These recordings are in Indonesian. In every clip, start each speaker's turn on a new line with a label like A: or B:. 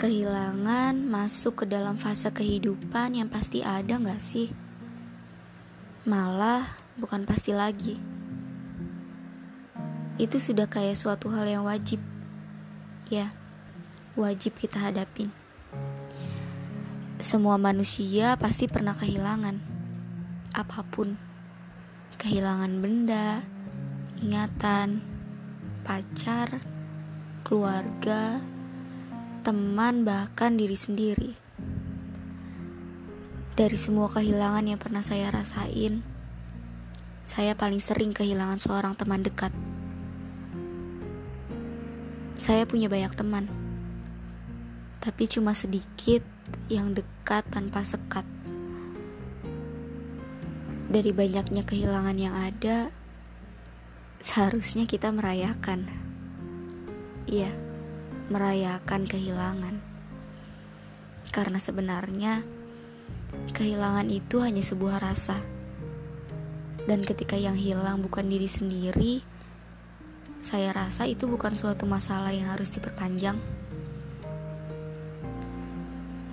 A: Kehilangan masuk ke dalam fase kehidupan yang pasti ada gak sih? Malah bukan pasti lagi. Itu sudah kayak suatu hal yang wajib. Ya, wajib kita hadapin. Semua manusia pasti pernah kehilangan. Apa pun. Kehilangan benda, ingatan, pacar, keluarga, teman, bahkan diri sendiri. Dari semua kehilangan yang pernah saya rasain, saya paling sering kehilangan seorang teman dekat. Saya punya banyak teman, tapi cuma sedikit yang dekat tanpa sekat. Dari banyaknya kehilangan yang ada, seharusnya kita merayakan. Iya merayakan kehilangan. Karena sebenarnya kehilangan itu hanya sebuah rasa. Dan ketika yang hilang bukan diri sendiri, saya rasa itu bukan suatu masalah yang harus diperpanjang.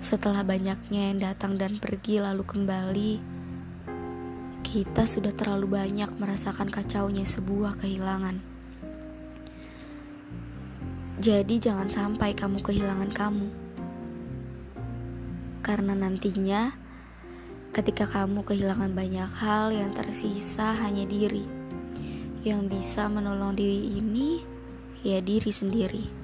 A: Setelah banyaknya yang datang dan pergi lalu kembali, kita sudah terlalu banyak merasakan kacaunya sebuah kehilangan. Jadi jangan sampai kamu kehilangan kamu. Karena nantinya ketika kamu kehilangan banyak hal yang tersisa hanya diri. Yang bisa menolong diri ini ya diri sendiri.